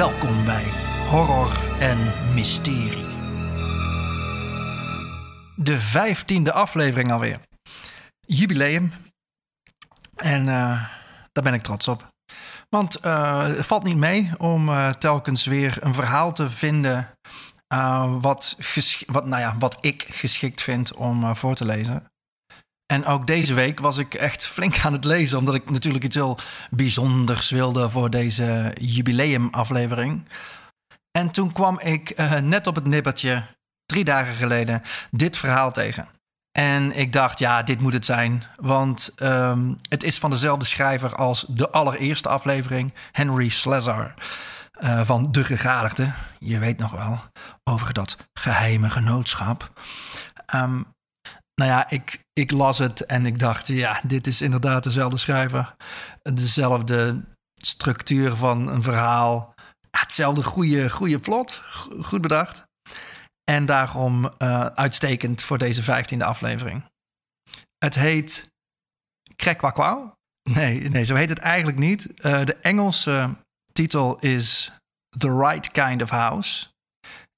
Welkom bij Horror en Mysterie. De vijftiende aflevering alweer. Jubileum. En uh, daar ben ik trots op. Want uh, het valt niet mee om uh, telkens weer een verhaal te vinden. wat, wat, nou ja, wat ik geschikt vind om voor te lezen. En ook deze week was ik echt flink aan het lezen, omdat ik natuurlijk iets heel bijzonders wilde voor deze jubileumaflevering. En toen kwam ik uh, net op het nippertje, drie dagen geleden, dit verhaal tegen. En ik dacht, ja, dit moet het zijn. Want um, het is van dezelfde schrijver als de allereerste aflevering, Henry Slezar. Uh, van De Gegadigde. Je weet nog wel over dat geheime genootschap. Um, nou ja, ik, ik las het en ik dacht, ja, dit is inderdaad dezelfde schrijver. Dezelfde structuur van een verhaal. hetzelfde goede, goede plot. Goed bedacht. En daarom uh, uitstekend voor deze vijftiende aflevering. Het heet Krekwakwauw. Nee, nee, zo heet het eigenlijk niet. Uh, de Engelse titel is The Right Kind of House.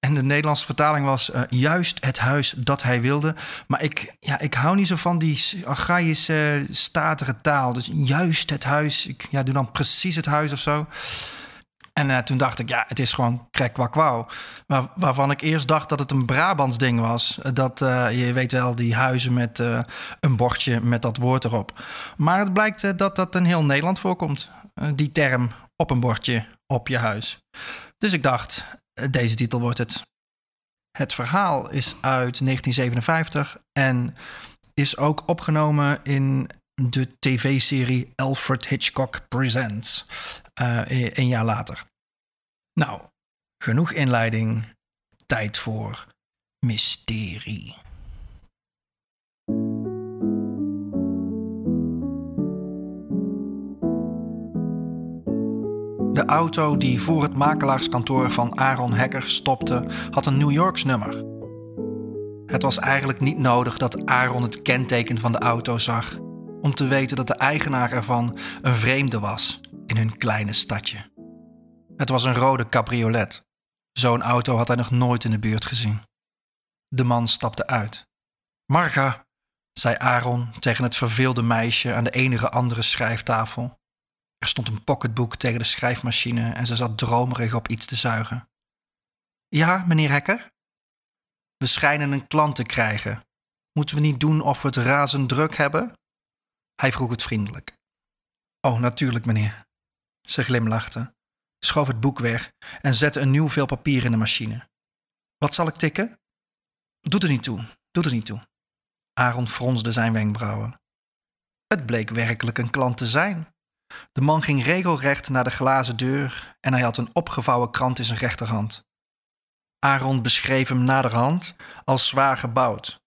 En de Nederlandse vertaling was uh, juist het huis dat hij wilde. Maar ik, ja, ik hou niet zo van die archaïsche, statige taal. Dus juist het huis. Ik ja, doe dan precies het huis of zo. En uh, toen dacht ik, ja, het is gewoon krek wauw. Waar, waarvan ik eerst dacht dat het een Brabants ding was. Dat, uh, je weet wel, die huizen met een bordje met dat woord erop. Maar het blijkt dat dat in heel Nederland voorkomt. die term op een bordje op je huis. Dus ik dacht, deze titel wordt het. Het verhaal is uit 1957 en is ook opgenomen in de tv-serie Alfred Hitchcock Presents uh, een jaar later. Nou, genoeg inleiding. Tijd voor mysterie. De auto die voor het makelaarskantoor van Aaron Hacker stopte, had een New Yorks nummer. Het was eigenlijk niet nodig dat Aaron het kenteken van de auto zag om te weten dat de eigenaar ervan een vreemde was in hun kleine stadje. Het was een rode cabriolet. Zo'n auto had hij nog nooit in de buurt gezien. De man stapte uit. Marga, zei Aaron tegen het verveelde meisje aan de enige andere schrijftafel. Er stond een pocketboek tegen de schrijfmachine en ze zat dromerig op iets te zuigen. Ja, meneer Hekker? We schijnen een klant te krijgen. Moeten we niet doen of we het razend druk hebben? Hij vroeg het vriendelijk. Oh, natuurlijk, meneer. Ze glimlachte, schoof het boek weg en zette een nieuw vel papier in de machine. Wat zal ik tikken? Doet er niet toe, doet er niet toe. Aaron fronsde zijn wenkbrauwen. Het bleek werkelijk een klant te zijn. De man ging regelrecht naar de glazen deur en hij had een opgevouwen krant in zijn rechterhand. Aaron beschreef hem naderhand als zwaar gebouwd.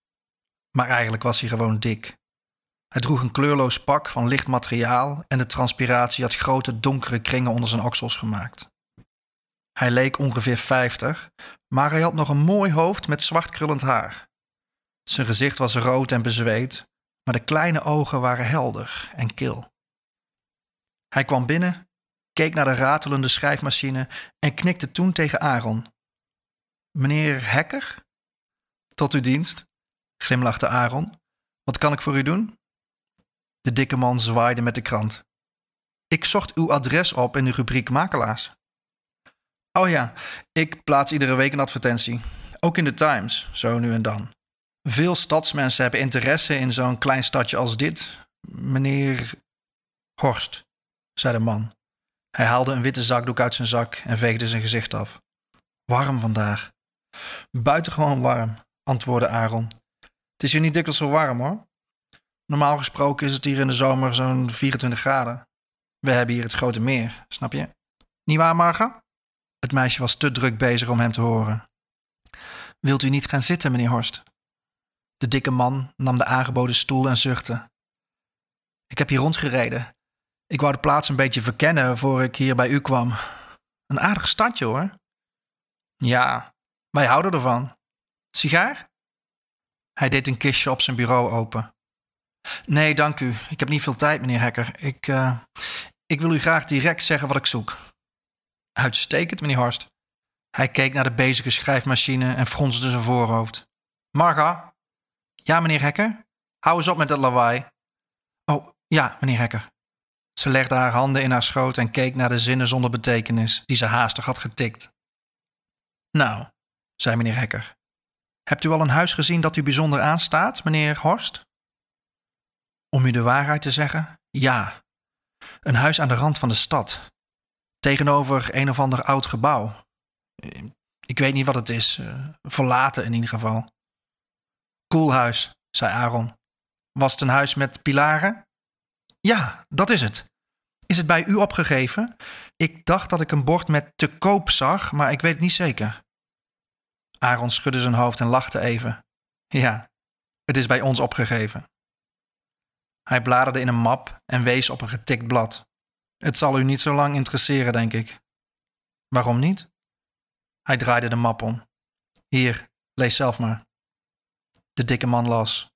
Maar eigenlijk was hij gewoon dik. Hij droeg een kleurloos pak van licht materiaal en de transpiratie had grote donkere kringen onder zijn oksels gemaakt. Hij leek ongeveer vijftig, maar hij had nog een mooi hoofd met zwart krullend haar. Zijn gezicht was rood en bezweet, maar de kleine ogen waren helder en kil. Hij kwam binnen, keek naar de ratelende schrijfmachine en knikte toen tegen Aaron. Meneer Hekker? Tot uw dienst, glimlachte Aaron. Wat kan ik voor u doen? De dikke man zwaaide met de krant. Ik zocht uw adres op in de rubriek makelaars. Oh ja, ik plaats iedere week een advertentie. Ook in de Times, zo nu en dan. Veel stadsmensen hebben interesse in zo'n klein stadje als dit. Meneer Horst zei de man. Hij haalde een witte zakdoek uit zijn zak en veegde zijn gezicht af. Warm vandaag. Buitengewoon warm, antwoordde Aaron. Het is hier niet dikwijls zo warm hoor. Normaal gesproken is het hier in de zomer zo'n 24 graden. We hebben hier het grote meer, snap je? Niet waar, Marga? Het meisje was te druk bezig om hem te horen. Wilt u niet gaan zitten, meneer Horst? De dikke man nam de aangeboden stoel en zuchtte. Ik heb hier rondgereden ik wou de plaats een beetje verkennen voor ik hier bij u kwam. Een aardig stadje hoor. Ja, wij houden ervan. Sigaar? Hij deed een kistje op zijn bureau open. Nee, dank u. Ik heb niet veel tijd, meneer Hekker. Ik, uh, ik wil u graag direct zeggen wat ik zoek. Uitstekend, meneer Horst. Hij keek naar de bezige schrijfmachine en fronste zijn voorhoofd. Marga? Ja, meneer Hekker? Hou eens op met dat lawaai. Oh, ja, meneer Hekker. Ze legde haar handen in haar schoot en keek naar de zinnen zonder betekenis die ze haastig had getikt. Nou, zei meneer Hekker. Hebt u al een huis gezien dat u bijzonder aanstaat, meneer Horst? Om u de waarheid te zeggen, ja. Een huis aan de rand van de stad. Tegenover een of ander oud gebouw. Ik weet niet wat het is. Eh, verlaten in ieder geval. Cool huis, zei Aaron. Was het een huis met pilaren? Ja, dat is het. Is het bij u opgegeven? Ik dacht dat ik een bord met te koop zag, maar ik weet het niet zeker. Aaron schudde zijn hoofd en lachte even. Ja, het is bij ons opgegeven. Hij bladerde in een map en wees op een getikt blad. Het zal u niet zo lang interesseren, denk ik. Waarom niet? Hij draaide de map om. Hier, lees zelf maar. De dikke man las.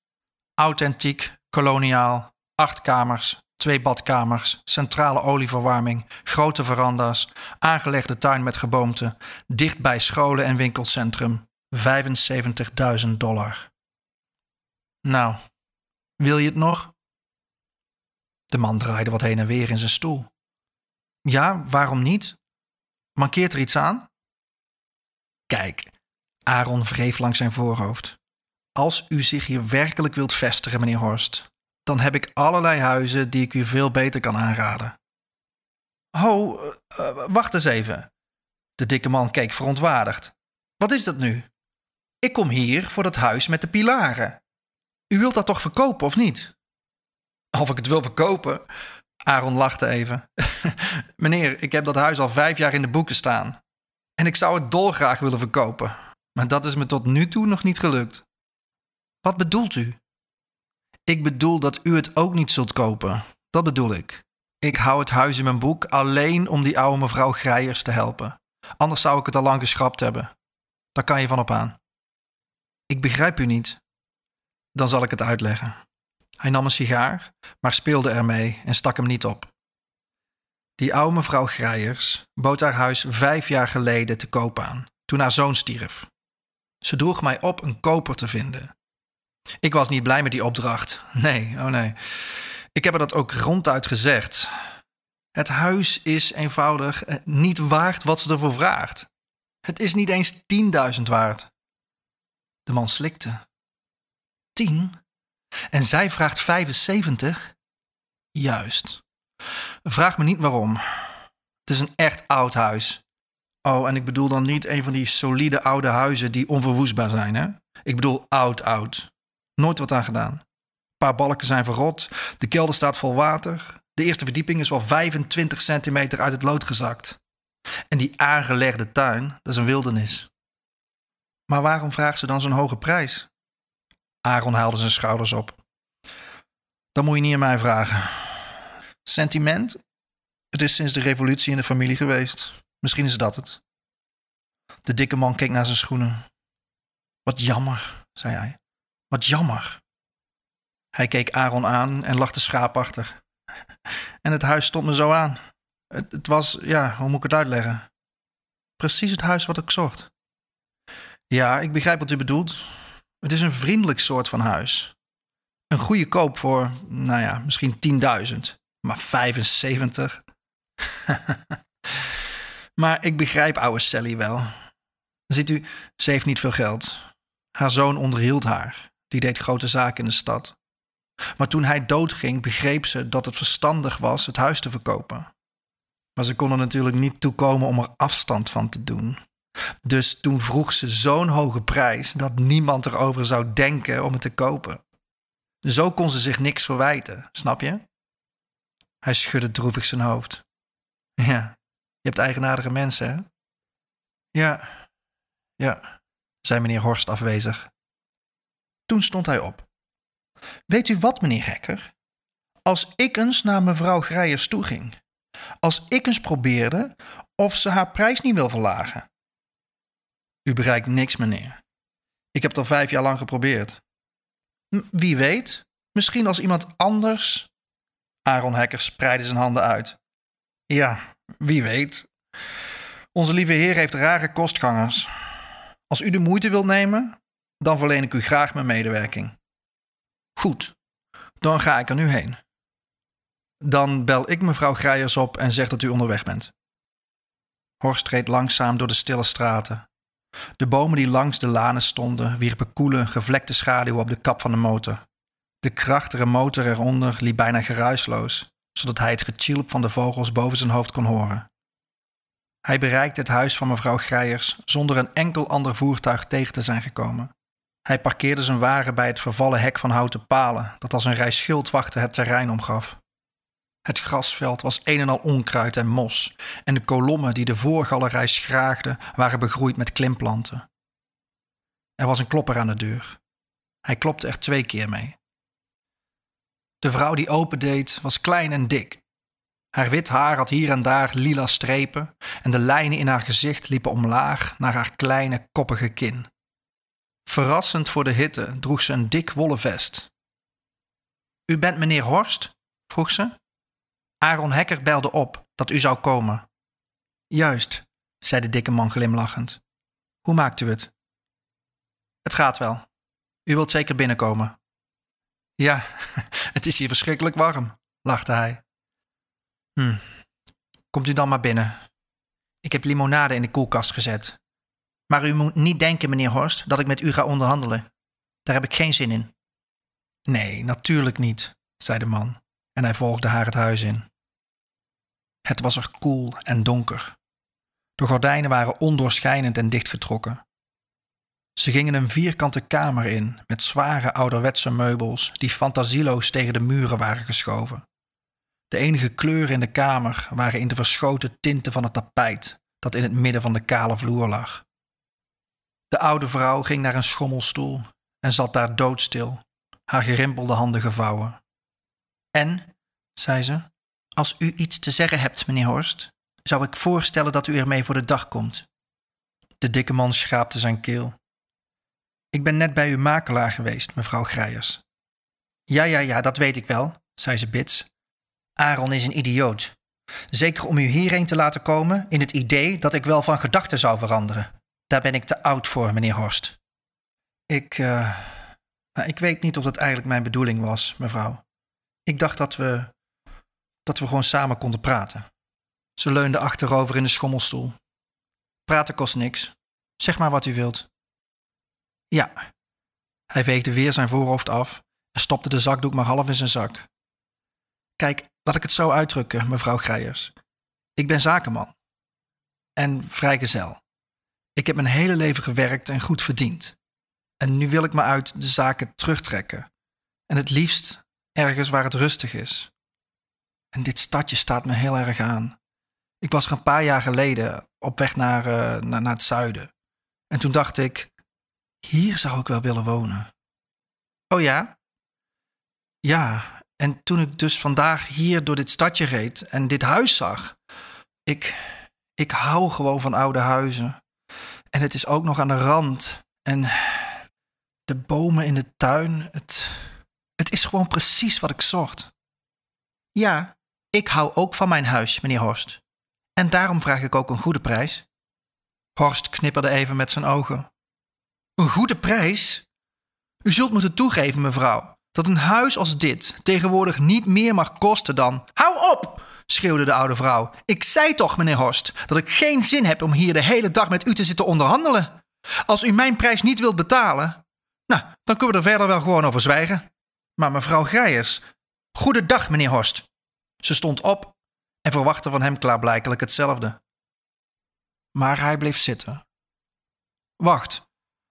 Authentiek, koloniaal, acht kamers, twee badkamers, centrale olieverwarming, grote veranda's, aangelegde tuin met geboomte, dicht bij scholen en winkelcentrum. 75.000 dollar. Nou, wil je het nog? De man draaide wat heen en weer in zijn stoel. Ja, waarom niet? Mankeert er iets aan? Kijk, Aaron wreef langs zijn voorhoofd. Als u zich hier werkelijk wilt vestigen, meneer Horst, dan heb ik allerlei huizen die ik u veel beter kan aanraden. Ho, uh, wacht eens even. De dikke man keek verontwaardigd. Wat is dat nu? Ik kom hier voor dat huis met de pilaren. U wilt dat toch verkopen, of niet? Of ik het wil verkopen? Aaron lachte even. Meneer, ik heb dat huis al vijf jaar in de boeken staan. En ik zou het dolgraag willen verkopen. Maar dat is me tot nu toe nog niet gelukt. Wat bedoelt u? Ik bedoel dat u het ook niet zult kopen. Dat bedoel ik. Ik hou het huis in mijn boek alleen om die oude mevrouw Grijers te helpen. Anders zou ik het al lang geschrapt hebben. Daar kan je van op aan. Ik begrijp u niet. Dan zal ik het uitleggen. Hij nam een sigaar, maar speelde ermee en stak hem niet op. Die oude mevrouw Grijers bood haar huis vijf jaar geleden te koop aan, toen haar zoon stierf. Ze droeg mij op een koper te vinden. Ik was niet blij met die opdracht. Nee, oh nee. Ik heb er dat ook ronduit gezegd. Het huis is eenvoudig eh, niet waard wat ze ervoor vraagt. Het is niet eens 10.000 waard. De man slikte. Tien? En zij vraagt 75? Juist. Vraag me niet waarom. Het is een echt oud huis. Oh, en ik bedoel dan niet een van die solide oude huizen die onverwoestbaar zijn, hè? Ik bedoel oud, oud. Nooit wat aan gedaan. Een paar balken zijn verrot, de kelder staat vol water, de eerste verdieping is wel 25 centimeter uit het lood gezakt. En die aangelegde tuin, dat is een wildernis. Maar waarom vraagt ze dan zo'n hoge prijs? Aaron haalde zijn schouders op. Dat moet je niet aan mij vragen. Sentiment? Het is sinds de revolutie in de familie geweest. Misschien is dat het. De dikke man keek naar zijn schoenen. Wat jammer, zei hij. Wat jammer. Hij keek Aaron aan en lachte schaapachtig. En het huis stond me zo aan. Het, het, was, ja, hoe moet ik het uitleggen? Precies het huis wat ik zocht. Ja, ik begrijp wat u bedoelt. Het is een vriendelijk soort van huis. Een goede koop voor, nou ja, misschien 10.000. Maar 75? maar ik begrijp oude Sally wel. Ziet u, ze heeft niet veel geld. Haar zoon onderhield haar. Die deed grote zaken in de stad. Maar toen hij doodging, begreep ze dat het verstandig was het huis te verkopen. Maar ze kon er natuurlijk niet toe komen om er afstand van te doen. Dus toen vroeg ze zo'n hoge prijs dat niemand erover zou denken om het te kopen. Zo kon ze zich niks verwijten, snap je? Hij schudde droevig zijn hoofd. Ja, je hebt eigenaardige mensen, hè? Ja, ja, zei meneer Horst afwezig. Toen stond hij op. Weet u wat, meneer Hekker? Als ik eens naar mevrouw Grijers toe ging, als ik eens probeerde of ze haar prijs niet wil verlagen. U bereikt niks, meneer. Ik heb al vijf jaar lang geprobeerd. Wie weet, misschien als iemand anders. Aaron Hekker spreidde zijn handen uit. Ja, wie weet. Onze lieve Heer heeft rare kostgangers. Als u de moeite wilt nemen, dan verleen ik u graag mijn medewerking. Goed, dan ga ik er nu heen. Dan bel ik mevrouw Grijers op en zeg dat u onderweg bent. Horst reed langzaam door de stille straten. De bomen die langs de lanen stonden, wierpen koele, gevlekte schaduw op de kap van de motor. De krachtige motor eronder liep bijna geruisloos, zodat hij het getjilp van de vogels boven zijn hoofd kon horen. Hij bereikte het huis van mevrouw Grijers zonder een enkel ander voertuig tegen te zijn gekomen. Hij parkeerde zijn wagen bij het vervallen hek van houten palen dat als een rij schildwachten het terrein omgaf. Het grasveld was een en al onkruid en mos, en de kolommen die de voorgalerij schraagden waren begroeid met klimplanten. Er was een klopper aan de deur. Hij klopte er twee keer mee. De vrouw die opendeed was klein en dik. Haar wit haar had hier en daar lila strepen en de lijnen in haar gezicht liepen omlaag naar haar kleine koppige kin. Verrassend voor de hitte droeg ze een dik wollen vest. U bent meneer Horst? vroeg ze. Aaron Hekker belde op dat u zou komen. Juist, zei de dikke man glimlachend. Hoe maakt u het? Het gaat wel. U wilt zeker binnenkomen. Ja, het is hier verschrikkelijk warm, lachte hij. Hm, komt u dan maar binnen. Ik heb limonade in de koelkast gezet. Maar u moet niet denken, meneer Horst, dat ik met u ga onderhandelen. Daar heb ik geen zin in. Nee, natuurlijk niet, zei de man, en hij volgde haar het huis in. Het was er koel en donker. De gordijnen waren ondoorschijnend en dichtgetrokken. Ze gingen een vierkante kamer in met zware ouderwetse meubels die fantasieloos tegen de muren waren geschoven. De enige kleuren in de kamer waren in de verschoten tinten van het tapijt dat in het midden van de kale vloer lag. De oude vrouw ging naar een schommelstoel en zat daar doodstil, haar gerimpelde handen gevouwen. En, zei ze, als u iets te zeggen hebt, meneer Horst, zou ik voorstellen dat u ermee voor de dag komt. De dikke man schraapte zijn keel. Ik ben net bij uw makelaar geweest, mevrouw Grijers. Ja, ja, ja, dat weet ik wel, zei ze bits. Aaron is een idioot. Zeker om u hierheen te laten komen in het idee dat ik wel van gedachten zou veranderen. Daar ben ik te oud voor, meneer Horst. Ik, uh, ik weet niet of dat eigenlijk mijn bedoeling was, mevrouw. Ik dacht dat we dat we gewoon samen konden praten. Ze leunde achterover in de schommelstoel. Praten kost niks. Zeg maar wat u wilt. Ja. Hij veegde weer zijn voorhoofd af en stopte de zakdoek maar half in zijn zak. Kijk, laat ik het zo uitdrukken, mevrouw Grijers. Ik ben zakenman. En vrijgezel. Ik heb mijn hele leven gewerkt en goed verdiend. En nu wil ik me uit de zaken terugtrekken. En het liefst ergens waar het rustig is. En dit stadje staat me heel erg aan. Ik was er een paar jaar geleden op weg naar, uh, naar, naar het zuiden. En toen dacht ik, hier zou ik wel willen wonen. Oh ja? Ja, en toen ik dus vandaag hier door dit stadje reed en dit huis zag, ik, ik hou gewoon van oude huizen. En het is ook nog aan de rand. En de bomen in de tuin, het, het is gewoon precies wat ik zocht. Ja, ik hou ook van mijn huis, meneer Horst. En daarom vraag ik ook een goede prijs. Horst knipperde even met zijn ogen. Een goede prijs? U zult moeten toegeven, mevrouw, dat een huis als dit tegenwoordig niet meer mag kosten dan. Hou op! Schreeuwde de oude vrouw. Ik zei toch, meneer Horst, dat ik geen zin heb om hier de hele dag met u te zitten onderhandelen. Als u mijn prijs niet wilt betalen, nou, dan kunnen we er verder wel gewoon over zwijgen. Maar mevrouw Grijers, goedendag, meneer Horst. Ze stond op en verwachtte van hem klaarblijkelijk hetzelfde. Maar hij bleef zitten. Wacht,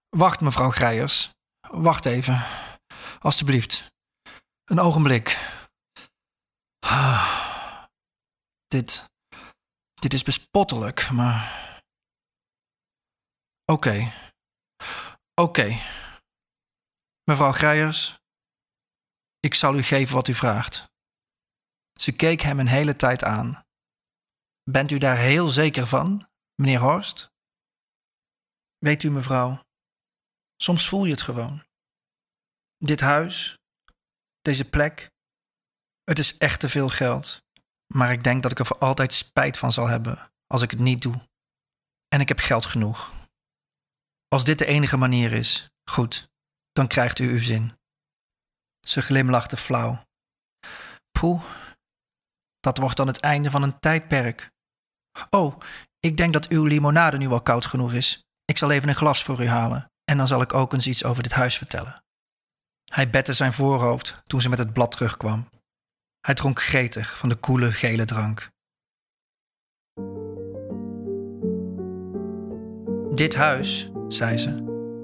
wacht, mevrouw Grijers. Wacht even, alstublieft. Een ogenblik. Dit, dit is bespottelijk, maar. Oké, oké. Mevrouw Grijers, ik zal u geven wat u vraagt. Ze keek hem een hele tijd aan. Bent u daar heel zeker van, meneer Horst? Weet u, mevrouw, soms voel je het gewoon. Dit huis, deze plek, het is echt te veel geld. Maar ik denk dat ik er voor altijd spijt van zal hebben als ik het niet doe. En ik heb geld genoeg. Als dit de enige manier is, goed, dan krijgt u uw zin. Ze glimlachte flauw. Poeh, dat wordt dan het einde van een tijdperk. Oh, ik denk dat uw limonade nu wel koud genoeg is. Ik zal even een glas voor u halen en dan zal ik ook eens iets over dit huis vertellen. Hij bette zijn voorhoofd toen ze met het blad terugkwam. Hij dronk gretig van de koele gele drank. Dit huis, zei ze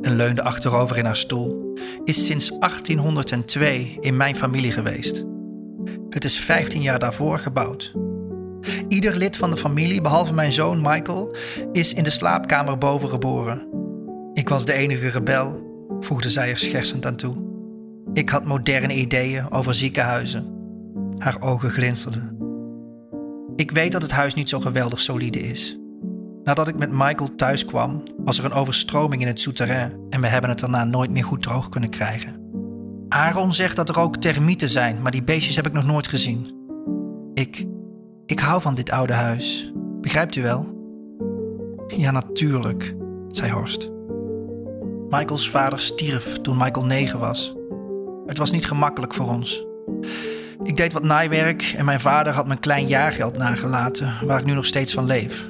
en leunde achterover in haar stoel, is sinds 1802 in mijn familie geweest. Het is 15 jaar daarvoor gebouwd. Ieder lid van de familie, behalve mijn zoon Michael, is in de slaapkamer boven geboren. Ik was de enige rebel, voegde zij er schertsend aan toe. Ik had moderne ideeën over ziekenhuizen. Haar ogen glinsterden. Ik weet dat het huis niet zo geweldig solide is. Nadat ik met Michael thuis kwam, was er een overstroming in het souterrain en we hebben het daarna nooit meer goed droog kunnen krijgen. Aaron zegt dat er ook termieten zijn, maar die beestjes heb ik nog nooit gezien. Ik, ik hou van dit oude huis. Begrijpt u wel? Ja, natuurlijk, zei Horst. Michaels vader stierf toen Michael negen was. Het was niet gemakkelijk voor ons. Ik deed wat naaiwerk en mijn vader had mijn klein jaargeld nagelaten, waar ik nu nog steeds van leef.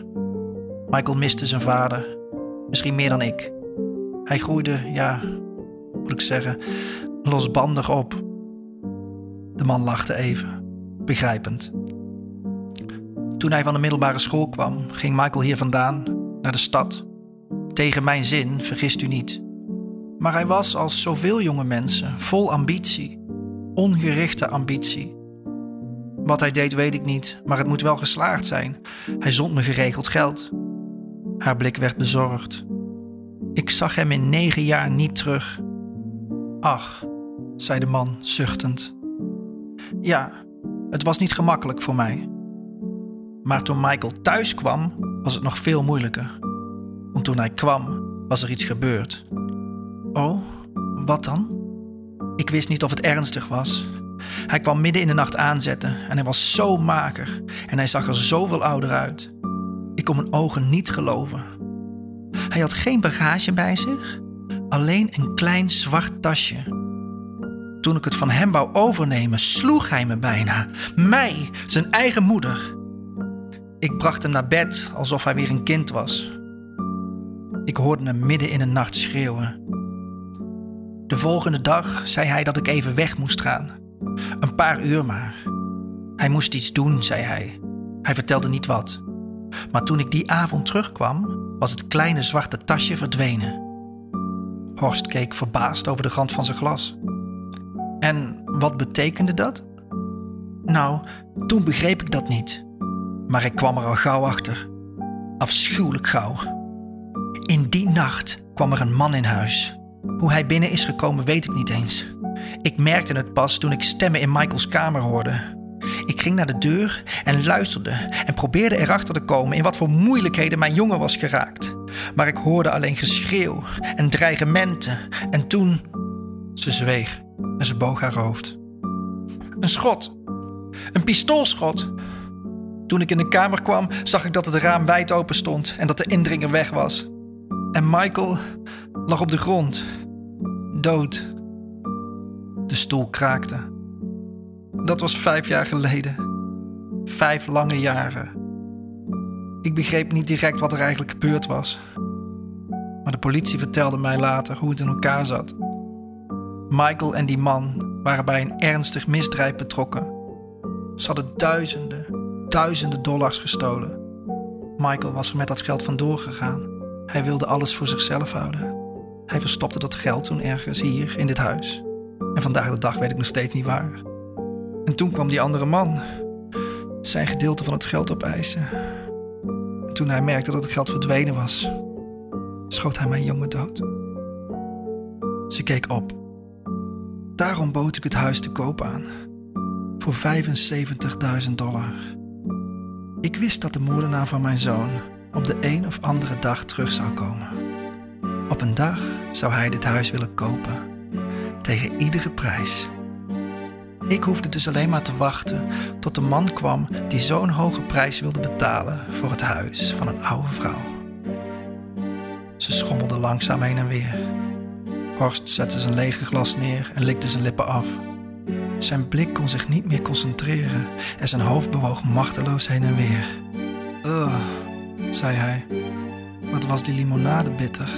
Michael miste zijn vader, misschien meer dan ik. Hij groeide, ja, moet ik zeggen, losbandig op. De man lachte even, begrijpend. Toen hij van de middelbare school kwam, ging Michael hier vandaan, naar de stad. Tegen mijn zin, vergist u niet. Maar hij was als zoveel jonge mensen vol ambitie, ongerichte ambitie. Wat hij deed weet ik niet, maar het moet wel geslaagd zijn. Hij zond me geregeld geld. Haar blik werd bezorgd. Ik zag hem in negen jaar niet terug. Ach, zei de man zuchtend. Ja, het was niet gemakkelijk voor mij. Maar toen Michael thuis kwam, was het nog veel moeilijker. Want toen hij kwam, was er iets gebeurd. Oh, wat dan? Ik wist niet of het ernstig was. Hij kwam midden in de nacht aanzetten en hij was zo mager en hij zag er zoveel ouder uit. Ik kon mijn ogen niet geloven. Hij had geen bagage bij zich, alleen een klein zwart tasje. Toen ik het van hem wou overnemen, sloeg hij me bijna. Mij, zijn eigen moeder. Ik bracht hem naar bed alsof hij weer een kind was. Ik hoorde hem midden in de nacht schreeuwen. De volgende dag zei hij dat ik even weg moest gaan. Een paar uur maar. Hij moest iets doen, zei hij. Hij vertelde niet wat. Maar toen ik die avond terugkwam, was het kleine zwarte tasje verdwenen. Horst keek verbaasd over de rand van zijn glas. En wat betekende dat? Nou, toen begreep ik dat niet. Maar ik kwam er al gauw achter. Afschuwelijk gauw. In die nacht kwam er een man in huis. Hoe hij binnen is gekomen weet ik niet eens. Ik merkte het pas toen ik stemmen in Michaels kamer hoorde. Ik ging naar de deur en luisterde en probeerde erachter te komen in wat voor moeilijkheden mijn jongen was geraakt. Maar ik hoorde alleen geschreeuw en dreigementen en toen. Ze zweeg en ze boog haar hoofd. Een schot. Een pistoolschot. Toen ik in de kamer kwam, zag ik dat het raam wijd open stond en dat de indringer weg was. En Michael lag op de grond, dood. De stoel kraakte. Dat was vijf jaar geleden. Vijf lange jaren. Ik begreep niet direct wat er eigenlijk gebeurd was. Maar de politie vertelde mij later hoe het in elkaar zat. Michael en die man waren bij een ernstig misdrijf betrokken. Ze hadden duizenden, duizenden dollars gestolen. Michael was er met dat geld vandoor gegaan. Hij wilde alles voor zichzelf houden. Hij verstopte dat geld toen ergens hier in dit huis. En vandaag de dag weet ik nog steeds niet waar. En toen kwam die andere man. Zijn gedeelte van het geld opeisen. En toen hij merkte dat het geld verdwenen was, schoot hij mijn jongen dood. Ze keek op. Daarom bood ik het huis te koop aan. Voor 75.000 dollar. Ik wist dat de moordenaar van mijn zoon op de een of andere dag terug zou komen. Op een dag zou hij dit huis willen kopen. Tegen iedere prijs. Ik hoefde dus alleen maar te wachten tot de man kwam die zo'n hoge prijs wilde betalen voor het huis van een oude vrouw. Ze schommelde langzaam heen en weer. Horst zette zijn lege glas neer en likte zijn lippen af. Zijn blik kon zich niet meer concentreren en zijn hoofd bewoog machteloos heen en weer. Ugh, zei hij. Wat was die limonade bitter.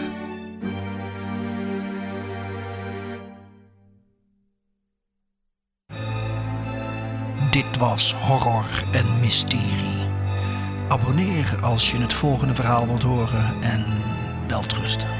Was Horror en Mysterie. Abonneer als je het volgende verhaal wilt horen en welterusten.